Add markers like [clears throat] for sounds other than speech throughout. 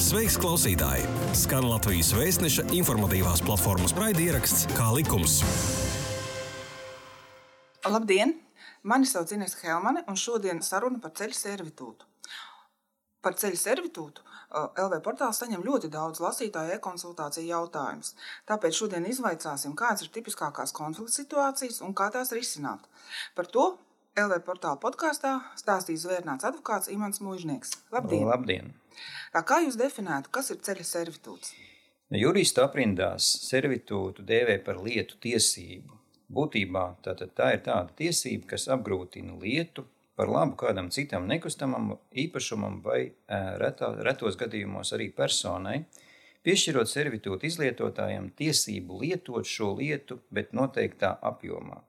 Sveiks, klausītāji! Skan Latvijas vēstneša informatīvās platformas raidieraksts Kā likums. Labdien! Mani sauc Ines Helmane, un šodien saruna par ceļu servitūtu. Par ceļu servitūtu LV portāls saņem ļoti daudz lasītāju e-konsultāciju jautājumus. Tāpēc šodien izvaicāsim, kādas ir tipiskākās konflikta situācijas un kā tās risināt. Par to LV portāla podkāstā stāstīs zvērnāts advokāts Imants Mūžnieks. Labdien! Labdien. Tā kā jūs definētu, kas ir ceļa servitūts? Juristu aprindās servitūtu dēvē par lietu tiesību. Būtībā tā, tā ir tāda tiesība, kas apgrūtina lietu par labu kādam citam nekustamam īpašumam vai retā, retos gadījumos arī personai, piešķirot servitūtu izlietotājiem tiesību lietot šo lietu, bet noteiktā apjomā.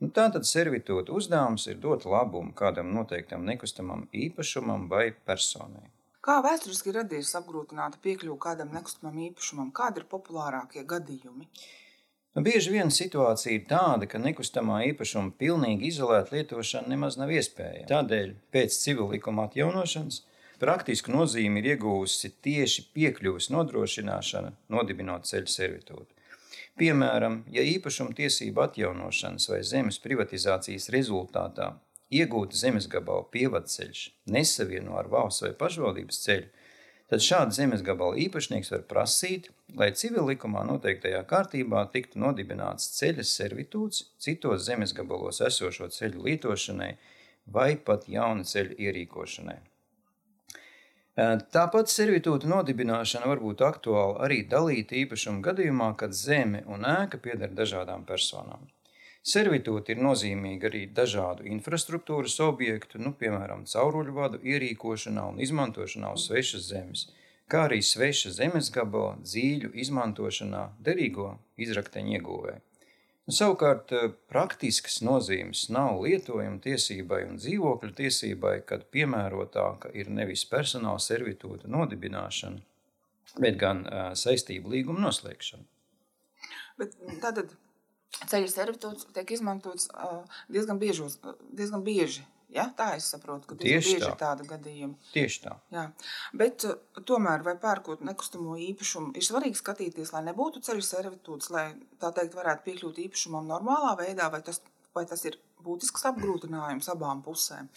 Nu, Tātad servitūta uzdevums ir dot labumu kādam noteiktam nekustamam īpašumam vai personai. Kā vēsturiski radies apgrūtināta piekļuve kādam nekustamam īpašumam? Kādi ir populārākie gadījumi? Nu, bieži vien situācija ir tāda, ka nekustamā īpašuma pilnīgi izolēta lietošana nemaz nav iespējama. Tādēļ pēc civil likuma atjaunošanas praktisku nozīmi ir iegūsi tieši piekļuves nodrošināšana, nodibinot ceļu servitūtu. Piemēram, ja īpašuma tiesību atjaunošanas vai zemes privatizācijas rezultātā iegūta zemes gabala pievadceļš nesavieno ar valsts vai pašvaldības ceļu, tad šāda zemes gabala īpašnieks var prasīt, lai civil likumā noteiktajā kārtībā tiktu nodibināts ceļa servitūts citos zemes gabalos esošo ceļu lietošanai vai pat jauna ceļa ierīkošanai. Tāpat servitūta nodibināšana var būt aktuāla arī dalīta īpašuma gadījumā, kad zeme un ēka pieder dažādām personām. Servitūti ir nozīmīgi arī dažādu infrastruktūras objektu, nu, piemēram, cauruļvadu ierīkošanā un izmantošanā uz svešas zemes, kā arī sveša zemes gabala dzīļu izmantošanā derīgo izrakteņu ieguvē. Nu, savukārt, eh, praktiskas nozīmes nav lietojuma tiesībai un dzīvokļu tiesībai, kad piemērotāka ir nevis personāla servitūta nodibināšana, bet gan uh, saistību līguma noslēgšana. Bet tātad ceļu servitūts tiek izmantots diezgan, biežos, diezgan bieži. Ja? Tā es saprotu, ka tieši bieži tā. ir tāda gadījuma. Tieši tā. Jā. Bet tomēr, vai pērkot nekustamo īpašumu, ir svarīgi skatīties, lai nebūtu ceļu servitūts, lai tā teikt varētu piekļūt īpašumam normālā veidā, vai tas, vai tas ir būtisks apgrūtinājums abām pusēm.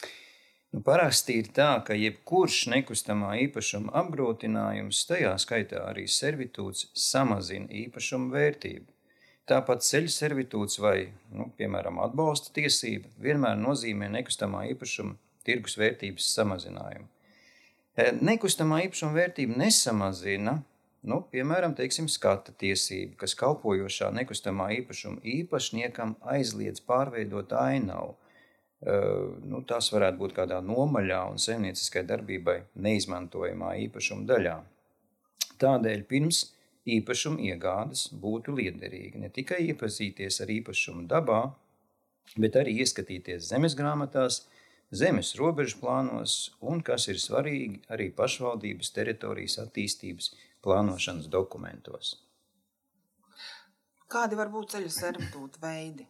Nu, parasti ir tā, ka jebkurš nekustamā īpašuma apgrūtinājums, tajā skaitā arī servitūts, samazina īpašuma vērtību. Tāpat ceļu servitūts vai, nu, piemēram, atbalsta tiesība vienmēr nozīmē nekustamā īpašuma tirgus vērtības samazinājumu. E, nekustamā īpašuma vērtība nesamazina, nu, piemēram, teiksim, skata tiesība, kas kalpojošā nekustamā īpašuma īpašniekam aizliedz pārveidot ainavu. E, nu, tas varētu būt kādā nomaļā un saimnieciskai darbībai neizmantojamā īpašuma daļā. Tādēļ pirms īpašuma iegādes būtu liederīgi ne tikai iepazīties ar īpašumu dabā, bet arī ieskatīties zemes grāmatās, zemes robežu plānos un, kas ir svarīgi, arī pašvaldības teritorijas attīstības plānošanas dokumentos. Kādi var būt ceļu servitūta veidi?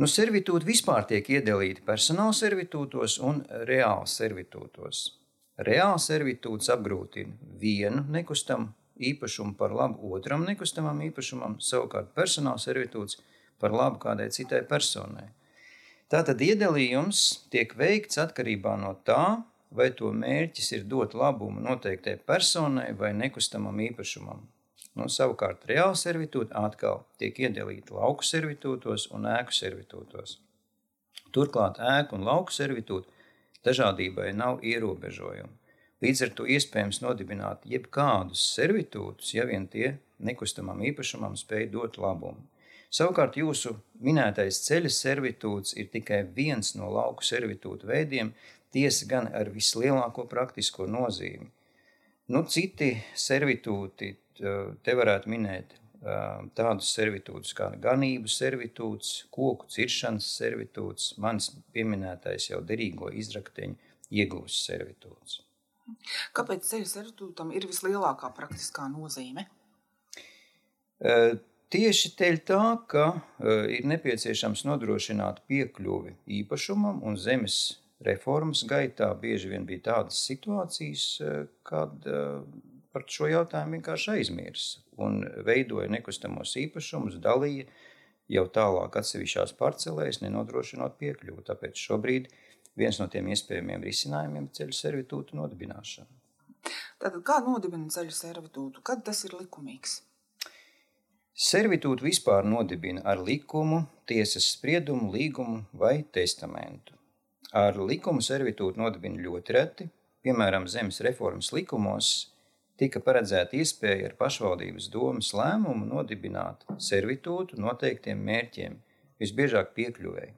Nu, servitūti vispār tiek iedalīti personāla servitūtos un reāla servitūtos. Reāla servitūts apgrūtina vienu nekustamu īpašumu par labu otram nekustamam īpašumam, savukārt personāla servitūts par labu kādai citai personai. Tātad iedalījums tiek veikts atkarībā no tā, vai to mērķis ir dot labumu noteiktai personai vai nekustamam īpašumam. Nu, savukārt reāla servitūta atkal tiek iedalīta lauku servitūtos un ēku servitūtos. Turklāt ēku un lauku servitūta dažādībai nav ierobežojumu. Līdz ar to iespējams nodibināt jebkādus servitūtus, ja vien tie nekustamam īpašumam spēj dot labumu. Savukārt jūsu minētais ceļa servitūts ir tikai viens no lauku servitūtu veidiem, tiesa gan ar vislielāko praktisko nozīmi. Nu, citi servitūti te varētu minēt tādus servitūtus kā ganību servitūts, koku ciršanas servitūts, manis pieminētais jau derīgo izrakteņu iegūs servitūts. Kāpēc ceļu servitūtam ir vislielākā praktiskā nozīme? Tieši dēļ tā, ka ir nepieciešams nodrošināt piekļuvi īpašumam un zemes reformas gaitā bieži vien bija tādas situācijas, kad par šo jautājumu vienkārši aizmirsa un veidoja nekustamos īpašumus, dalīja jau tālāk atsevišķās parcelēs, nenodrošinot piekļuvi. Tāpēc šobrīd viens no tiem iespējamiem risinājumiem ir ceļu servitūtu nodibināšana. Tātad, kā nodibina ceļu servitūtu? Kad tas ir likumīgs? Servitūtu vispār nodibina ar likumu, tiesas spriedumu, līgumu vai testamentu. Ar likumu servitūtu nodibina ļoti reti, piemēram, zemes reformas likumos tika paredzēta iespēja ar pašvaldības domas lēmumu nodibināt servitūtu noteiktiem mērķiem, visbiežāk piekļuvēji.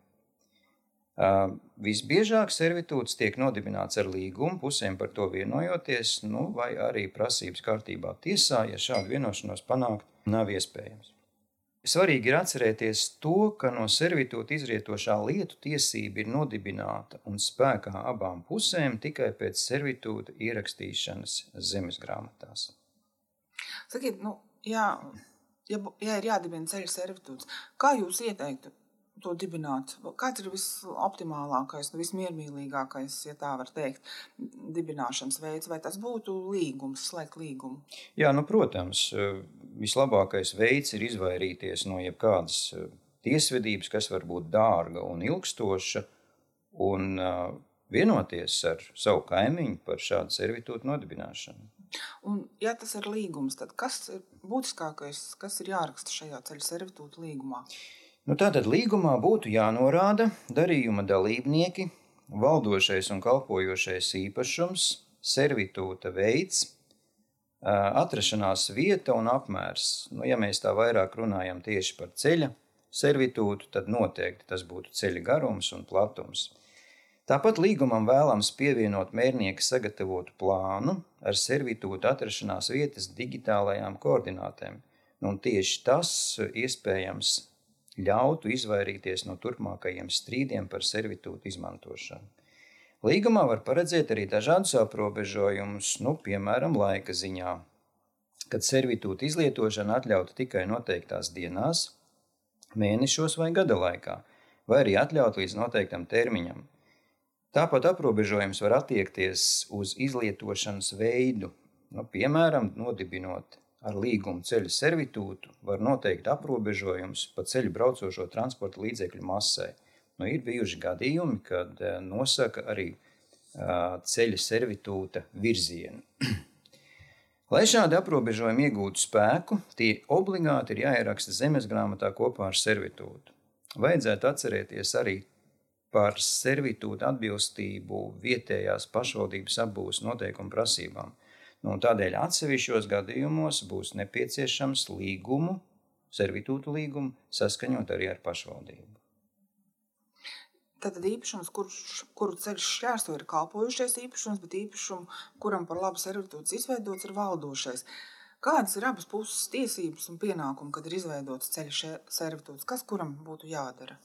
Visbiežāk servitūts tiek nodibināts ar līgumu, pusēm par to vienojoties, nu, vai arī prasības kārtībā tiesā, ja šādu vienošanos panākt nav iespējams. Svarīgi ir atcerēties to, ka no servitūta izrietošā lietu tiesība ir nodibināta un spēkā abām pusēm tikai pēc servitūta ierakstīšanas zemes grāmatās. Sakiet, nu, jā, ja, ja ir jādibina ceļu servitūts, kā jūs ieteiktu to dibināt? Kāds ir visoptimālākais, nu, vismiermīlīgākais, ja tā var teikt, dibināšanas veids, vai tas būtu līgums, slēgt līgumu? Jā, nu, protams, vislabākais veids ir izvairīties no jebkādas tiesvedības, kas var būt dārga un ilgstoša, un vienoties ar savu kaimiņu par šādu servitūtu nodibināšanu. Un, ja tas ir līgums, tad kas ir būtiskākais, kas ir jāraksta šajā ceļu servitūtu līgumā? Nu, tātad līgumā būtu jānorāda darījuma dalībnieki, valdošais un kalpojošais īpašums, servitūta veids, atrašanās vieta un apmērs. Nu, ja mēs tā vairāk runājam tieši par ceļa servitūtu, tad noteikti tas būtu ceļa garums un platums. Tāpat līgumam vēlams pievienot mērnieka sagatavotu plānu ar servitūtu atrašanās vietas digitālajām koordinātēm. Nu, un tieši tas iespējams ļautu izvairīties no turpmākajiem strīdiem par servitūtu izmantošanu. Līgumā var paredzēt arī dažādus aprobežojumus, nu, piemēram, laika ziņā, kad servitūta izlietošana atļauta tikai noteiktās dienās, mēnešos vai gada laikā, vai arī atļaut līdz noteiktam termiņam. Tāpat aprobežojums var attiekties uz izlietošanas veidu, nu, piemēram, nodibinot ar līgumu ceļu servitūtu var noteikt aprobežojums pa ceļu braucošo transporta līdzekļu masai. Nu, ir bijuši gadījumi, kad eh, nosaka arī ceļa servitūta virzienu. [clears throat] Lai šādi aprobežojumi iegūtu spēku, tie obligāti ir jāieraksta zemes grāmatā kopā ar servitūtu. Vajadzētu atcerēties arī par servitūtu atbilstību vietējās pašvaldības apbūves noteikumu prasībām. Nu, tādēļ atsevišķos gadījumos būs nepieciešams līgumu, servitūtu līgumu saskaņot arī ar pašvaldību. Tad īpašums, kurš, kuru ceļš šķērso, ir kalpojušais īpašums, bet īpašumu, kuram par labu servitūts izveidots, ir valdošais. Kādas ir abas puses tiesības un pienākumi, kad ir izveidots ceļš servitūts? Kas kuram būtu jādara?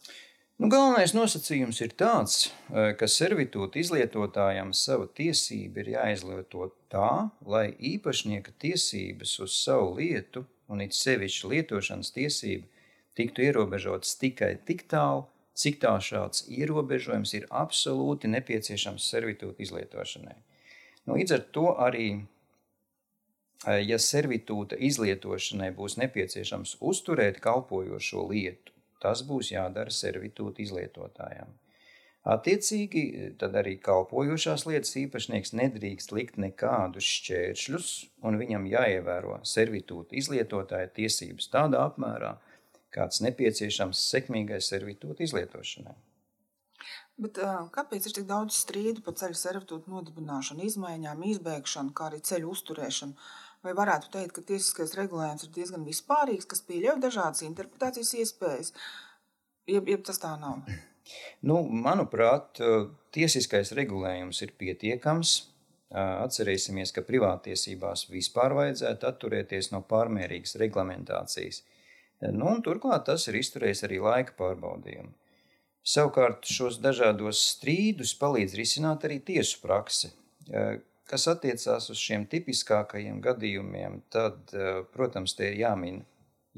Nu, galvenais nosacījums ir tāds, eh, ka servitūta izlietotājam sava tiesība ir jāizlieto tā, lai īpašnieka tiesības uz savu lietu un it sevišķi lietošanas tiesība tiktu ierobežotas tikai tik tālu, cik tā šāds ierobežojums ir absolūti nepieciešams servitūta izlietošanai. Nu, līdz ar to arī, eh, ja servitūta izlietošanai būs nepieciešams uzturēt kalpojošo lietu, Tas būs jādara servitūta izlietotājiem. Attiecīgi, tad arī kalpojošās lietas īpašnieks nedrīkst likt nekādus šķēršļus, un viņam jāievēro servitūta izlietotāja tiesības tādā apmērā, kāds nepieciešams sekmīgai servitūta izlietošanai. Bet, kāpēc ir tik daudz strīdu par ceļu servitūtu nodibināšanu, izmaiņām, izbēgšanu, kā arī ceļu uzturēšanu? Vai varētu teikt, ka tiesiskais regulējums ir diezgan vispārīgs, kas pieļauj dažādas interpretācijas iespējas, jeb, jeb tas tā nav? Nu, manuprāt, tiesiskais regulējums ir pietiekams. Atcerēsimies, ka privātiesībās vispār vajadzētu atturēties no pārmērīgas reglamentācijas. Nu, turklāt tas ir izturējis arī laika pārbaudījumu. Savukārt šos dažādos strīdus palīdz risināt arī tiesu prakse, Kas attiecās uz šiem tipiskākajiem gadījumiem, tad, eh, protams, te ir jāmin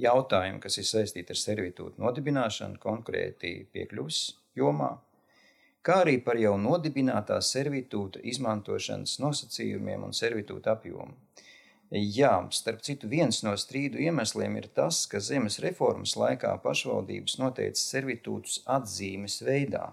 jautājumi, kas ir saistīti ar servitūtu nodibināšanu konkrēti piekļuvis jomā. kā arī par jau nodibinātā servitūta izmantošanas nosacījumiem un servitūta apjomu. Jā, starp citu, viens no strīdu iemesliem ir tas, ka zemes reformas laikā pašvaldības noteica servitūtus atzīmes veidā.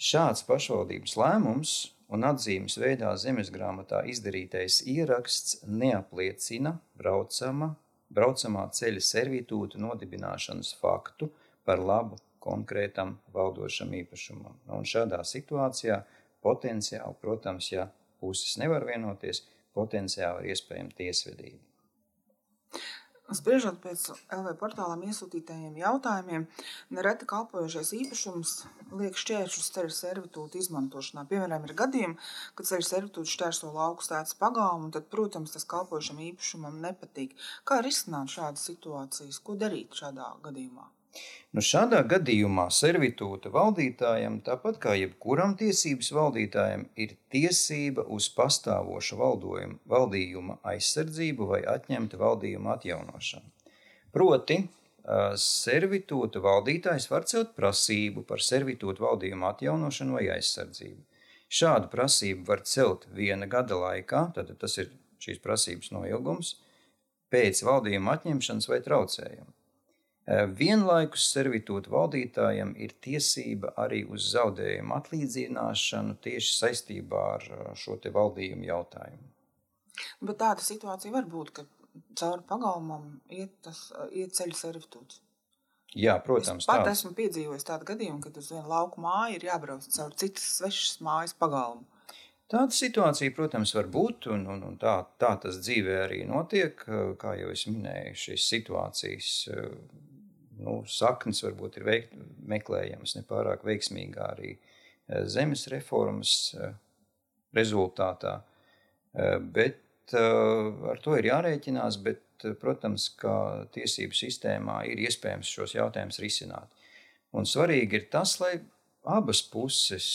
Šāds pašvaldības lēmums un atzīmes veidā zemes grāmatā izdarītais ieraksts neapliecina braucama, braucamā ceļa servitūta nodibināšanas faktu par labu konkrētam valdošam īpašumam. Un šādā situācijā potenciāli, protams, ja puses nevar vienoties, potenciāli ir iespējama tiesvedība. Spriežot pēc LV portālām iesūtītajiem jautājumiem, nereti kalpojošais īpašums liek šķēršļus ceļu servitūtu izmantošanā. Piemēram, ir gadījumi, kad ceļu servitūts šķērso lauku stāsts pagalmu, un tad, protams, tas kalpojošam īpašumam nepatīk. Kā risināt šādas situācijas? Ko darīt šādā gadījumā? Nu, šādā gadījumā servitūta valdītājam, tāpat kā jebkuram tiesības valdītājam, ir tiesība uz pastāvošu valdījuma aizsardzību vai atņemta valdījuma atjaunošanu. Proti, servitūta valdītājs var celt prasību par servitūta valdījuma atjaunošanu vai aizsardzību. Šādu prasību var celt viena gada laikā, tad tas ir šīs prasības noilgums, pēc valdījuma atņemšanas vai traucējuma. Eh, vienlaikus servitūta valdītājam ir tiesība arī uz zaudējumu atlīdzināšanu tieši saistībā ar eh, šo valdījumu jautājumu. Bet tāda situācija var būt, ka cauri pagalmam iet, tas, iet ceļu servitūts. Jā, protams. Es pat tāds. esmu piedzīvojis tādu gadījumu, kad uz vienu lauku māju ir jābrauc caur citas svešas mājas pagalmu. Tāda situācija, protams, var būt, un, un, un tā, tā tas dzīvē arī notiek. Kā jau es minēju, šīs situācijas nu, saknes varbūt ir veikt, meklējamas nepārāk veiksmīgā arī e, zemes reformas e, rezultātā. E, bet ar to ir jārēķinās, bet, protams, ka tiesību sistēmā ir iespējams šos jautājumus risināt. Un svarīgi ir tas, lai abas puses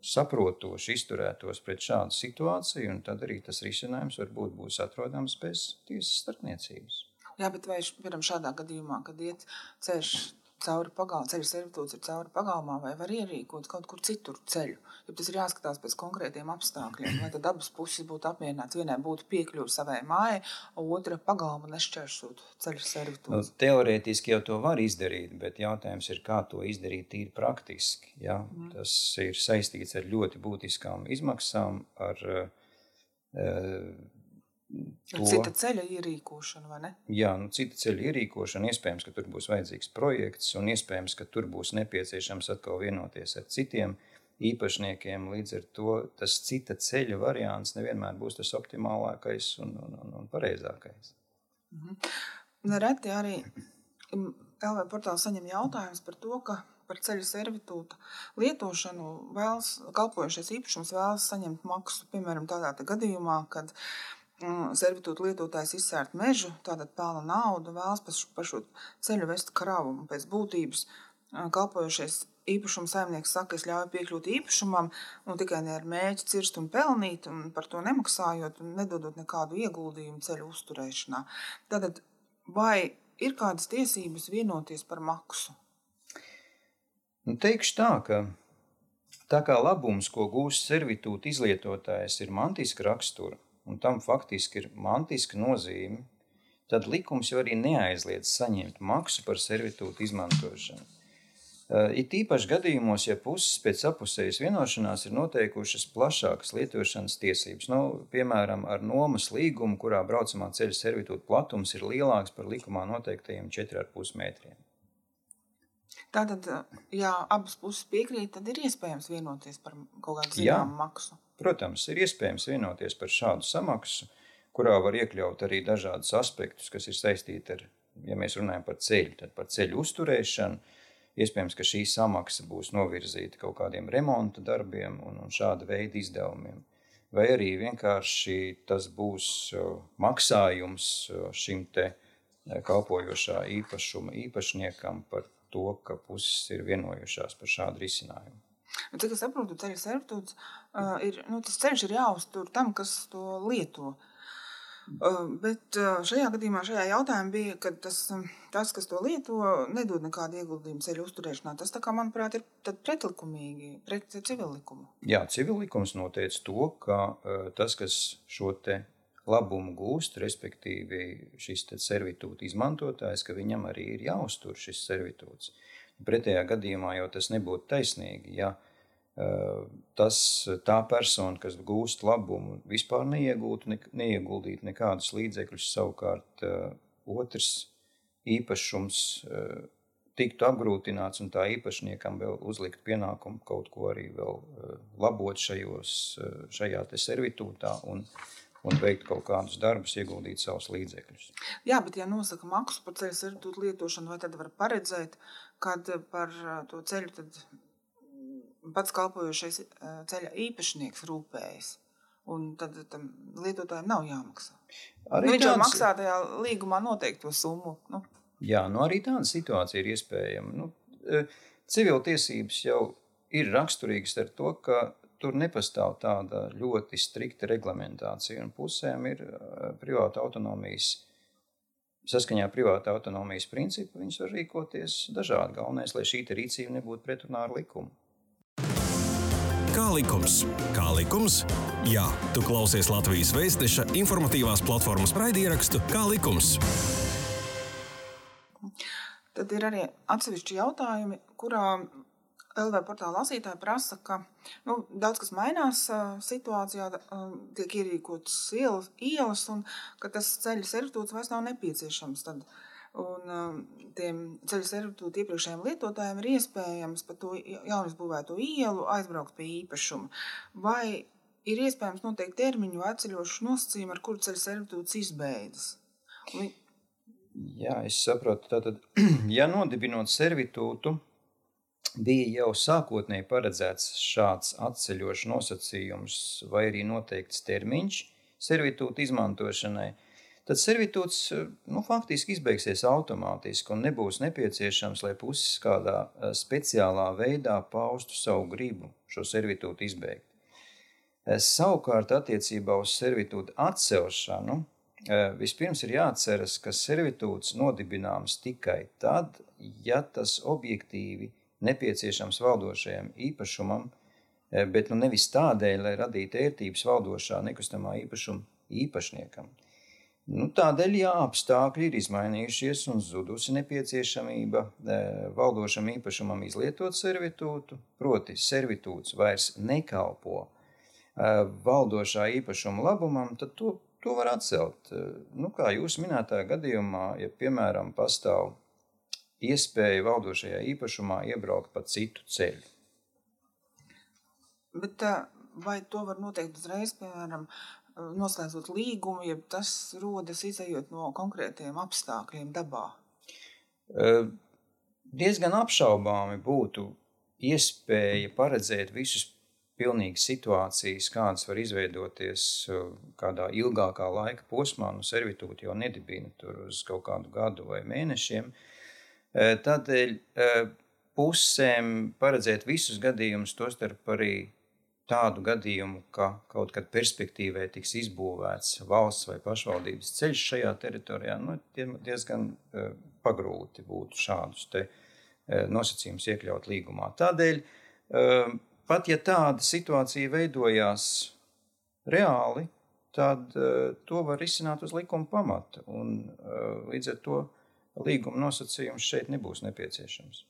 saprotoši izturētos pret šādu situāciju, un tad arī tas risinājums varbūt būs atrodams bez tiesas starpniecības. Jā, bet vai piemēram šādā gadījumā, kad iet ceļš cauri pagalmam, ceļu servitūts ir cauri pagalmā, vai var ierīkot kaut kur citur ceļu. Jo tas ir jāskatās pēc konkrētiem apstākļiem, lai tad abas puses būtu apmierināts. Vienai būtu piekļuve savai mājai, otra pagalma nešķērsot ceļu servitūtu. Nu, teorētiski jau to var izdarīt, bet jautājums ir, kā to izdarīt tīri praktiski. Ja? Mm. Tas ir saistīts ar ļoti būtiskām izmaksām, ar uh, To, cita ceļa ierīkošana, vai ne? Jā, nu, cita ceļa ierīkošana. Iespējams, ka tur būs vajadzīgs projekts, un iespējams, ka tur būs nepieciešams atkal vienoties ar citiem īpašniekiem. Līdz ar to tas cita ceļa variants nevienmēr būs tas optimālākais un, un, un, un pareizākais. Mhm. Nereti arī LV portāls saņem jautājumus par to, ka par ceļu servitūta lietošanu vēlas, kalpojušais īpašums vēlas saņemt maksu. Piemēram, tādā gadījumā, kad servitūta lietotājs izsērt mežu, tātad pelna naudu, vēlas par šo ceļu vest kravu. Pēc būtības kalpojošais īpašuma saimnieks saka, es ļauju piekļūt īpašumam, un tikai ar mēģi cirst un pelnīt, un par to nemaksājot, un nedodot nekādu ieguldījumu ceļu uzturēšanā. Tātad, vai ir kādas tiesības vienoties par maksu? Nu, teikšu tā, ka tā kā labums, ko gūst servitūta izlietotājs, ir mantiska rakstura, un tam faktiski ir mantiska nozīme, tad likums jau arī neaizliedz saņemt maksu par servitūtu izmantošanu. Eh, it īpaši gadījumos, ja puses pēc apusējas vienošanās ir noteikušas plašākas lietošanas tiesības, nu, piemēram, ar nomas līgumu, kurā braucamā ceļa servitūta platums ir lielāks par likumā noteiktajiem 4,5 metriem. Tātad, ja abas puses piekrīt, tad ir iespējams vienoties par kaut kādu zināmu maksu. Protams, ir iespējams vienoties par šādu samaksu, kurā var iekļaut arī dažādus aspektus, kas ir saistīti ar, ja mēs runājam par ceļu, tad par ceļu uzturēšanu. Iespējams, ka šī samaksa būs novirzīta kaut kādiem remonta darbiem un, un šāda veida izdevumiem. Vai arī vienkārši tas būs maksājums šim te kalpojošā īpašuma īpašniekam par to, ka puses ir vienojušās par šādu risinājumu. Nu, cik es saprotu, ceļa servitūts uh, ir, nu, tas ceļš ir jāuztur tam, kas to lieto. Bet šajā gadījumā, šajā jautājumā bija, ka tas, tas, kas to lieto, nedod nekādu ieguldījumu ceļu uzturēšanā. Tas, kā, manuprāt, ir pretlikumīgi, pret civil likumu. Jā, civil likums noteica to, ka tas, kas šo te labumu gūst, respektīvi šis servitūta izmantotājs, ka viņam arī ir jāuztur šis servitūts. Pretējā gadījumā jau tas nebūtu taisnīgi. Ja tas, tā persona, kas gūst labumu, vispār neiegūtu, ne, neieguldītu nekādus līdzekļus, savukārt otrs īpašums tiktu apgrūtināts un tā īpašniekam vēl uzlikt pienākumu kaut ko arī vēl labot šajos, šajā te servitūtā un, un veikt kaut kādus darbus, ieguldīt savus līdzekļus. Jā, bet ja nosaka maksu par ceļu servitūtu lietošanu, vai tad var paredzēt, kad par to ceļu tad pats kalpojošais ceļa īpašnieks rūpējas? Un tad tam lietotājiem nav jāmaksā. Arī nu, viņš jau tāds... maksā tajā līgumā noteikto summu. Nu. Jā, nu arī tāda situācija ir iespējama. Nu, Civiltiesības jau ir raksturīgas ar to, ka tur nepastāv tāda ļoti strikta reglamentācija, un pusēm ir privāta autonomijas. Saskaņā ar privāta autonomijas principu viņas var rīkoties dažādi. Galvenais, lai šī rīcība nebūtu pretrunā ar likumu. Kā likums? Kā likums? Jā, tu klausies Latvijas Vēstneša informatīvās platformas raidierakstu Kā likums? Tad ir arī atsevišķi jautājumi, kurā LV portāla lasītāji prasa, ka nu, daudz kas mainās situācijā, tiek ierīkotas ielas, ielas un ka tas ceļu servitūts vairs nav nepieciešams. Tad, un tiem ceļu servitūtu iepriekšējiem lietotājiem ir iespējams pa to jaunizbūvēto ielu aizbraukt pie īpašuma. Vai ir iespējams noteikt termiņu vai atceļošu nosacījumu, ar kuru ceļu servitūts izbeidzas? Un... Jā, es saprotu. Tātad, [clears throat] ja nodibinot servitūtu, bija jau sākotnēji paredzēts šāds atceļošs nosacījums vai arī noteikts termiņš servitūta izmantošanai, tad servitūts nu, faktiski izbeigsies automātiski un nebūs nepieciešams, lai puses kādā eh, speciālā veidā paustu savu gribu šo servitūtu izbeigt. Eh, savukārt attiecībā uz servitūta atcelšanu eh, vispirms ir jāatceras, ka servitūts nodibināms tikai tad, ja tas objektīvi nepieciešams valdošajam īpašumam, eh, bet nu nevis tādēļ, lai radītu ērtības valdošā nekustamā īpašuma īpašniekam. Nu, tādēļ, ja apstākļi ir izmainījušies un zudusi nepieciešamība eh, valdošam īpašumam izlietot servitūtu, proti, servitūts vairs nekalpo eh, valdošā īpašuma labumam, tad to, to var atcelt. Nu, kā jūs minētajā gadījumā, ja piemēram pastāv iespēja valdošajā īpašumā iebraukt pa citu ceļu. Bet, vai to var noteikt uzreiz, piemēram, noslēdzot līgumu, ja tas rodas izējot no konkrētiem apstākļiem dabā? Diezgan apšaubāmi būtu iespēja paredzēt visus pilnīgi situācijas, kādas var izveidoties kādā ilgākā laika posmā, nu servitūti jau nedibina tur uz kaut kādu gadu vai mēnešiem, uh, Tādēļ pusēm paredzēt visus gadījumus, tostarp arī tādu gadījumu, ka kaut kad perspektīvē tiks izbūvēts valsts vai pašvaldības ceļš šajā teritorijā, nu, diezgan pagrūti būtu šādus nosacījumus iekļaut līgumā. Tādēļ, pat ja tāda situācija veidojās reāli, tad to var risināt uz likuma pamata. Un, līdz ar to līguma nosacījums šeit nebūs nepieciešams.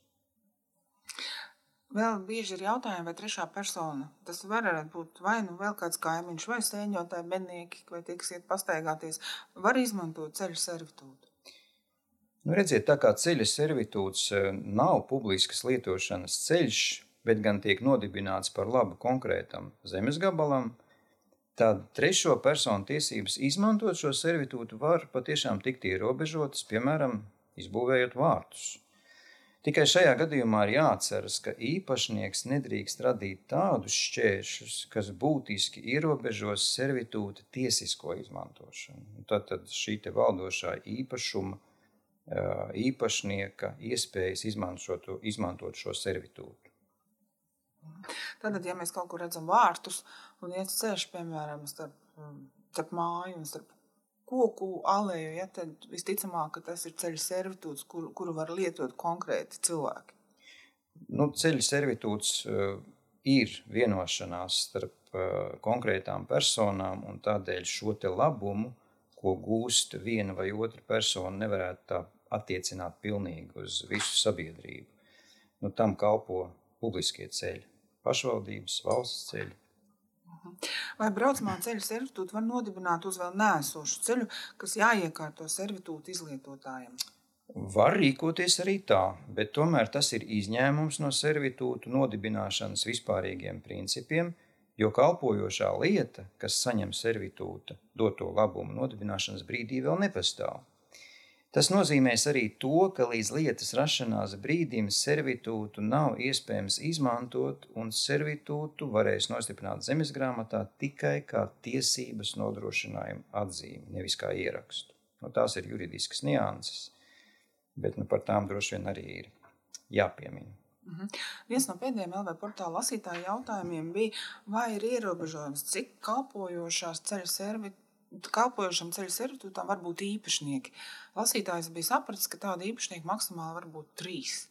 Vēl bieži ir jautājumi, vai trešā persona. Tas var būt vai nu vēl kāds kaimiņš, vai sēņotāji, bednieki, vai tie, kas iet pastaigāties, var izmantot ceļu servitūtu. Nu, redziet, tā kā ceļa servitūts eh, nav publiskas lietošanas ceļš, bet gan tiek nodibināts par labu konkrētam zemes gabalam, tad trešo personu tiesības izmantot šo servitūtu var patiešām tikt ierobežotas, piemēram, izbūvējot vārtus. Tikai šajā gadījumā ir jāatceras, ka īpašnieks nedrīkst radīt tādus šķēršļus, kas būtiski ierobežos servitūta tiesisko izmantošanu. Tad, tad šī valdošā īpašuma īpašnieka iespējas izmantot, izmantot šo servitūtu. Tad, ja mēs kaut kur redzam vārtus un iet ceļš, piemēram, starp, starp māju un starp koku alēju, ja, tad visticamāk, ka tas ir ceļu servitūts, kuru, kuru var lietot konkrēti cilvēki. Nu, ceļu servitūts uh, ir vienošanās starp uh, konkrētām personām, un tādēļ šo labumu, ko gūst viena vai otra persona, nevarētu tā attiecināt pilnīgi uz visu sabiedrību. Nu, tam kalpo publiskie ceļi, pašvaldības, valsts ceļi. Vai braucamā ceļa servitūtu var nodibināt uz vēl nēsošu ceļu, kas jāiekārto servitūtu izlietotājiem? Var rīkoties arī tā, bet tomēr tas ir izņēmums no servitūtu nodibināšanas vispārīgiem principiem, jo kalpojošā lieta, kas saņem servitūta doto labumu nodibināšanas brīdī, vēl nepastāv. Tas nozīmēs arī to, ka līdz lietas rašanās brīdim servitūtu nav iespējams izmantot, un servitūtu varēs nostiprināt zemes grāmatā tikai kā tiesības nodrošinājumu atzīmi, nevis kā ierakstu. Nu, tās ir juridiskas nianses, bet nu, par tām droši vien arī ir jāpiemina. Mm -hmm. Viens no pēdējiem LV portāla lasītāju jautājumiem bija, vai ir ierobežojums, cik kalpojošās ceļu servitūtu kalpojošam ceļu servitūtam var būt īpašnieki. Lasītājs bija sapratis, ka tāda īpašnieka maksimāli var būt trīs.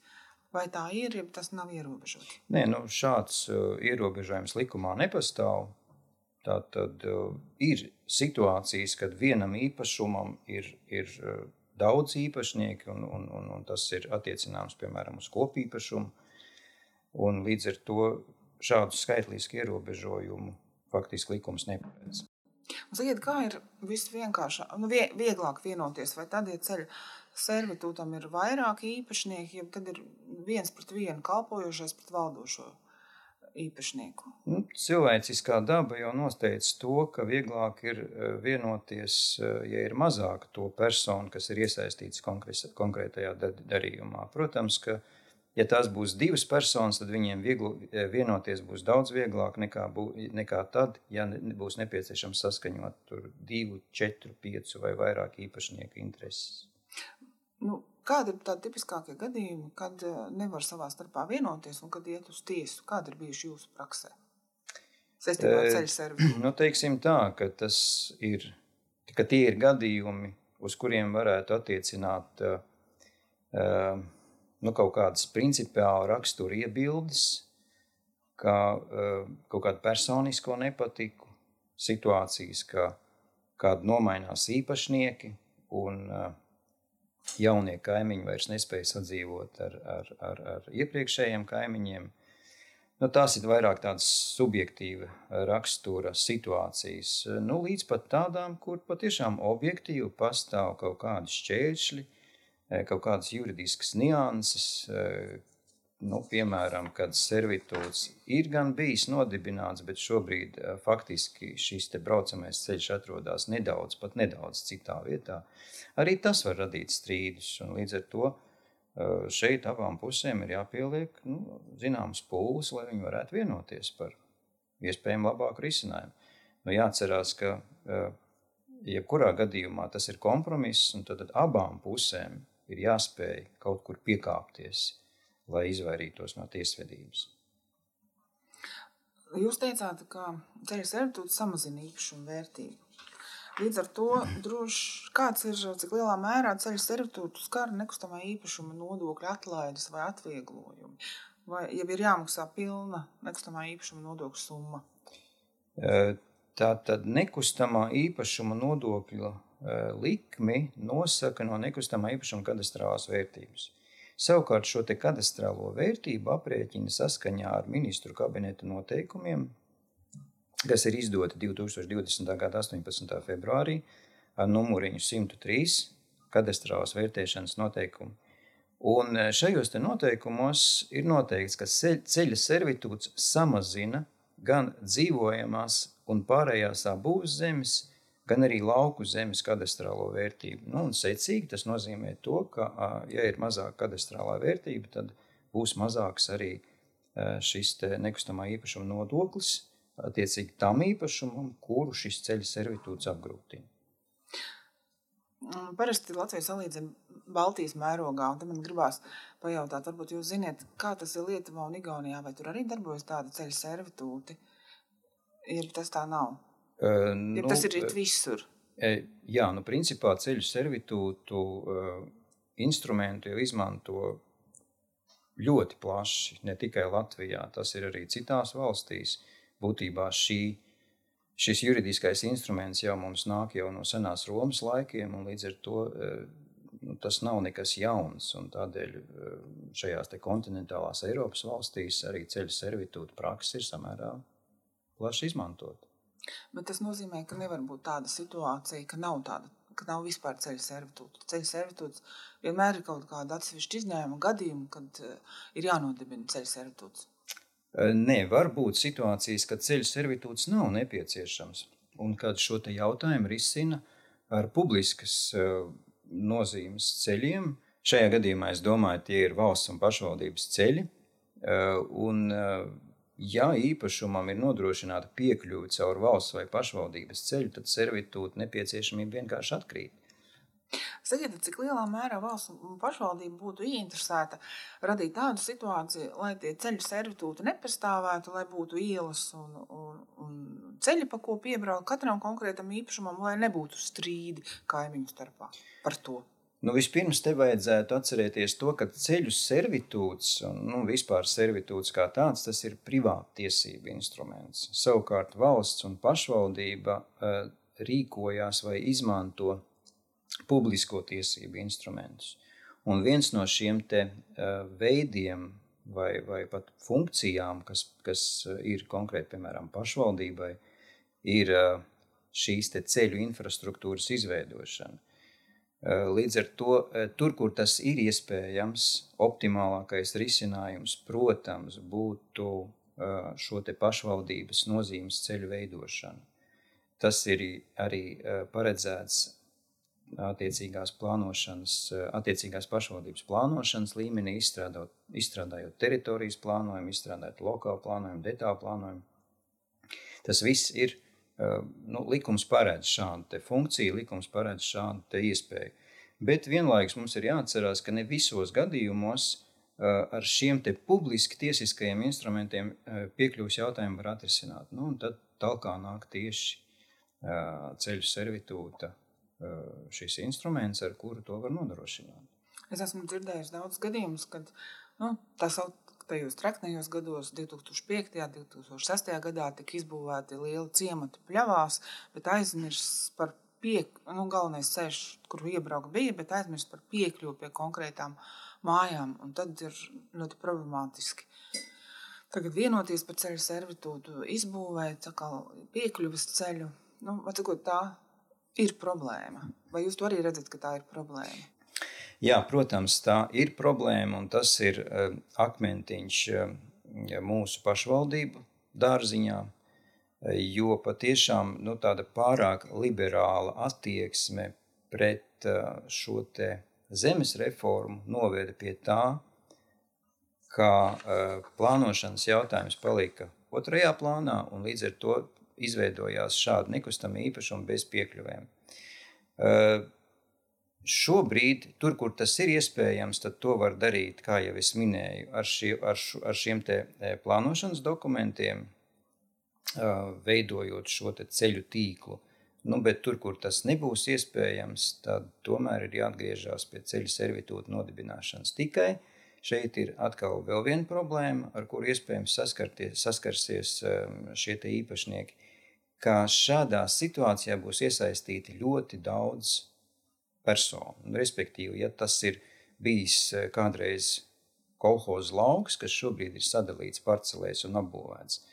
Vai tā ir, ja tas nav ierobežots? Nē, nu, šāds uh, ierobežojums likumā nepastāv. Tā tad uh, ir situācijas, kad vienam īpašumam ir, ir uh, daudz īpašnieku, un, un, un, un tas ir attiecināms piemēram uz kopīpašumu. Un līdz ar to šādu skaitlisku ierobežojumu faktiski likums neparedz. Sakiet, kā ir visvienkāršāk, nu, vie, vieglāk vienoties, vai tad, ja ceļu servitūtam ir vairāk īpašnieki, ja tad ir viens pret vienu kalpojošais pret valdošo īpašnieku? Nu, cilvēciskā daba jau noteica to, ka vieglāk ir e, vienoties, e, ja ir mazāk to personu, kas ir iesaistīts konkrētajā darījumā. Protams, ka Ja tās būs divas personas, tad viņiem vieglu, eh, vienoties būs daudz vieglāk nekā, bū, nekā tad, ja būs nepieciešams saskaņot divu, četru, piecu vai vairāk īpašnieku intereses. Nu, kādi ir tādi tipiskākie gadījumi, kad eh, nevar savā starpā vienoties un kad iet uz tiesu? Kādi ir bijuši jūsu praksē? Saistībā ar ceļu servisu. Nu, teiksim tā, ka tas ir, ka tie ir gadījumi, uz kuriem varētu attiecināt uh, uh, nu, kaut kādas principiāla rakstura iebildes, kā uh, kaut kādu personisko nepatiku, situācijas, ka kāda nomainās īpašnieki un uh, jaunie kaimiņi vairs nespēja sadzīvot ar, ar, ar, ar iepriekšējiem kaimiņiem. Nu, tās ir vairāk tādas subjektīva rakstura situācijas, nu, līdz pat tādām, kur patiešām objektīvi pastāv kaut kādi šķēršļi, uh, Eh, kaut kādas juridiskas nianses, eh, nu, piemēram, kad servitūts ir gan bijis nodibināts, bet šobrīd eh, faktiski šis braucamais ceļš atrodas nedaudz, pat nedaudz citā vietā. Arī tas var radīt strīdus, līdz ar to šeit abām pusēm ir jāpieliek nu, zināms pūles, lai viņi varētu vienoties par iespējami labāku risinājumu. Nu, jāatcerās, ka jebkurā gadījumā tas ir kompromiss, un tad abām pusēm ir jāspēj kaut kur piekāpties, lai izvairītos no tiesvedības. Jūs teicāt, ka ceļu servitūts samazina īpašumu vērtību. Līdz ar to droši kāds ir, cik lielā mērā ceļu servitūtu skar nekustamā īpašuma nodokļa atlaides vai atvieglojumi, vai jau ir jāmaksā pilna nekustamā īpašuma nodokļa summa? Tā tad nekustamā īpašuma nodokļa likmi nosaka no nekustamā īpašuma kadastrālās vērtības. Savukārt šo kadastrālo vērtību aprēķina saskaņā ar ministru kabineta noteikumiem, kas ir izdoti 2020. gada 18. februārī ar numuriņu 103 kadastrālās vērtēšanas noteikumu. Un eh, šajos noteikumos ir noteikts, ka ceļa servitūts samazina gan dzīvojamās un pārējās būvniecības zemes, gan arī lauku zemes kadastrālo vērtību. Nu, un secīgi tas nozīmē to, ka, ja ir mazāka kadastrālā vērtība, tad būs mazāks arī šis nekustamā īpašuma nodoklis attiecīgi tam īpašumam, kuru šis ceļa servitūts apgrūtina. Mm, parasti Latvijas salīdzina Baltijas mērogā, un man gribās pajautāt, varbūt jūs zināt, kā tas ir Lietuvā un Igaunijā, vai tur arī darbojas tāda ceļa servitūti, ja tas tā nav? Nu, ja tas ir visur. Jā, nu, principā ceļu servitūtu instrumentu jau izmanto ļoti plaši, ne tikai Latvijā, tas ir arī citās valstīs. Būtībā šī, šis juridiskais instruments jau mums nāk jau no senās Romas laikiem, un līdz ar to nu, tas nav nekas jauns. Tādēļ šajās kontinentālās Eiropas valstīs arī ceļu servitūta praksa ir samērā plaši izmantota. Bet tas nozīmē, ka nevar būt tāda situācija, ka nav tāda ka nav vispār ceļu servitūta. Ceļu servitūts vienmēr ir kaut kāda atsevišķa izņēmuma gadījuma, kad uh, ir jānodibina ceļu servitūts. Nē, var būt situācijas, kad ceļu servitūts nav nepieciešams un kad šo jautājumu risina ar publiskas uh, nozīmes ceļiem. Šajā gadījumā es domāju, tie ir valsts un pašvaldības ceļi. Un, Ja īpašumam ir nodrošināta piekļuve caur valsts vai pašvaldības ceļu, tad servitūta nepieciešamība vienkārši atkrīt. Sakiet, cik lielā mērā valsts pašvaldība būtu ieinteresēta radīt tādu situāciju, lai tie ceļu servitūti nepastāvētu, lai būtu ielas un, un, un ceļi, pa ko piebraukt katram konkrētam īpašumam, lai nebūtu strīdi kaimiņu starpā par to. Nu, vispirms te vajadzētu atcerēties to, ka ceļu servitūts un nu, vispār servitūts kā tāds, tas ir privātiesība instruments. Savukārt valsts un pašvaldība uh, rīkojās vai izmanto publisko tiesību instrumentus. Un viens no šiem te uh, veidiem vai, vai pat funkcijām, kas, kas ir konkrēti, piemēram, pašvaldībai, ir uh, šīs ceļu infrastruktūras izveidošana. Eh, līdz ar to, eh, tur, kur tas ir iespējams, optimālākais risinājums, protams, būtu eh, šo pašvaldības nozīmes ceļu veidošana. Tas ir arī paredzēts attiecīgās plānošanas, attiecīgās pašvaldības plānošanas līmenī, izstrādāt, izstrādājot teritorijas plānojumu, izstrādājot lokālu plānojumu, detālu plānojumu. Tas viss ir nu, likums paredz šādu funkciju, likums paredz šādu iespēju. Bet vienlaikus mums ir jāatcerās, ka ne visos gadījumos ar šiem publiski tiesiskajiem instrumentiem piekļuvis jautājumu var atrisināt. Nu, tad talkā nāk tieši ceļu servitūta šis instruments, ar kuru to var nodrošināt. Es esmu dzirdējis daudz gadījumus, kad nu, tā sauc, tajos traknējos gados, 2005. un 2006. gadā, tika izbūvēti lieli ciemati pļavās, bet aizmirsts par piekļuvi, nu, galvenais ceļš, kur iebraukt bija, bet aizmirst par piekļuvi pie konkrētām mājām. Un tad ir ļoti problemātiski. Tagad vienoties par ceļu servitūtu, izbūvēt piekļuves ceļu, nu, atsakot, tā ir problēma. Vai jūs to arī redzat, ka tā ir problēma? Jā, protams, tā ir problēma, un tas ir uh, akmentiņš uh, mūsu pašvaldību dārziņā, uh, jo patiešām nu, tāda pārāk liberāla attieksme pret šo zemes reformu noveda pie tā, ka plānošanas jautājums palika otrajā plānā, un līdz ar to izveidojās šāda nekustama īpašuma bez piekļuvēm. Šobrīd, tur, kur tas ir iespējams, to var darīt, kā jau es minēju, ar, šie, ar, š, ar šiem e, plānošanas dokumentiem, veidojot šo ceļu tīklu. Nu, bet tur, kur tas nebūs iespējams, tad tomēr ir jāatgriežas pie ceļu servitūta nodibināšanas. Tikai šeit ir atkal vēl viena problēma, ar kuru iespējams saskarsies šie īpašnieki, ka šādā situācijā būs iesaistīti ļoti daudz personu. Respektīvi, ja tas ir bijis eh, kādreiz kolhoza lauks, kas šobrīd ir sadalīts parcelēs un apbūvēts,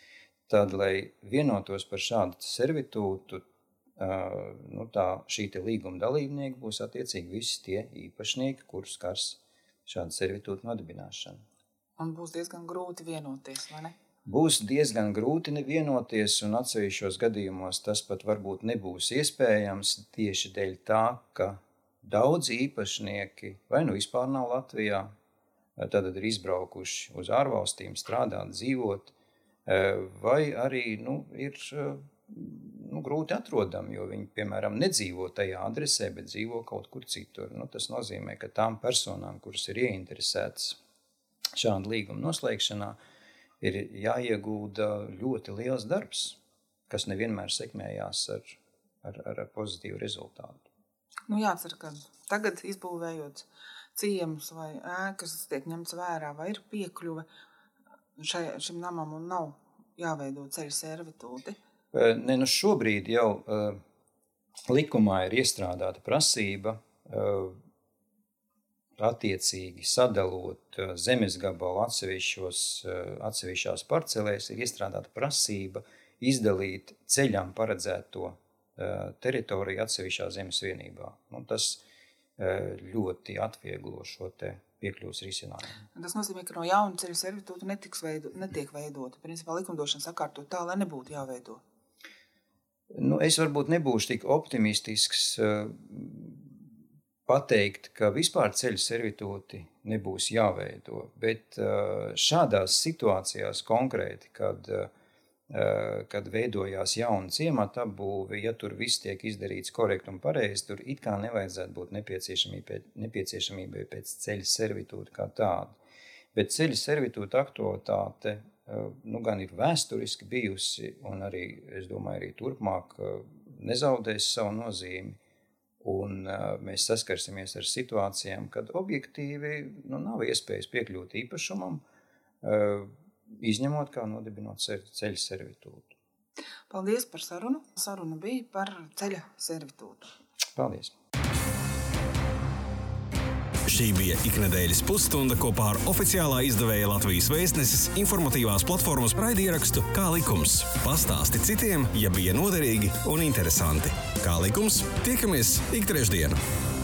tad, lai vienotos par šādu servitūtu, eh, nu, tā, šī līguma dalībnieki būs attiecīgi visi tie īpašnieki, kurus skars šāda servitūta nodibināšana. Un būs diezgan grūti vienoties, vai ne? Būs diezgan grūti nevienoties, un atsevišķos gadījumos tas pat varbūt nebūs iespējams tieši dēļ tā, ka Daudz īpašnieki vai nu vispār nav Latvijā, tad ir izbraukuši uz ārvalstīm, strādāt, dzīvot, vai arī nu, ir nu, grūti atrodami, jo viņi, piemēram, nedzīvo tajā adresē, bet dzīvo kaut kur citur. Nu, tas nozīmē, ka tām personām, kuras ir ieinteresētas šāda līguma noslēgšanā, ir jāiegūda ļoti liels darbs, kas nevienmēr sekmējās ar, ar, ar pozitīvu rezultātu. Nu, jācer, ka tagad izbūvējot ciemus vai ēkas, tas tiek ņemts vērā, vai ir piekļuve šai, šim namam un nav jāveido ceļu servitūti. Ne, nu šobrīd jau uh, likumā ir iestrādāta prasība uh, attiecīgi sadalot zemes gabalu atsevišķos, atsevišķās parcelēs, ir iestrādāta prasība izdalīt ceļam paredzēto teritoriju atsevišķā zemes vienībā. Nu, tas ļoti atvieglo šo piekļuves risinājumu. Tas nozīmē, ka no jauna ceļa servitūta veido, netiek veidota. Principā likumdošana sakārtot tā, lai nebūtu jāveido. Nu, es varbūt nebūšu tik optimistisks pateikt, ka vispār ceļu servitūti nebūs jāveido, bet šādās situācijās konkrēti, kad, kad veidojās jauna ciemata apbūve, ja tur viss tiek izdarīts korekti un pareizi, tur it kā nevajadzētu būt nepieciešamībai, nepieciešamībai pēc ceļu servitūta kā tāda. Bet ceļu servitūta aktualitāte nu, gan ir vēsturiski bijusi, un arī, es domāju, arī turpmāk nezaudēs savu nozīmi Un, mēs saskarsimies ar situācijām, kad objektīvi nu, nav iespējas piekļūt īpašumam, izņemot kā nodibinot ceļa servitūtu. Paldies par sarunu. Saruna bija par ceļa servitūtu. Paldies! Šī bija iknedēļas pusstunda kopā ar oficiālā izdevēja Latvijas vēstneses informatīvās platformas raidierakstu Kā likums. Pastāsti citiem, ja bija noderīgi un interesanti. Kā likums, tiekamies ik trešdienu!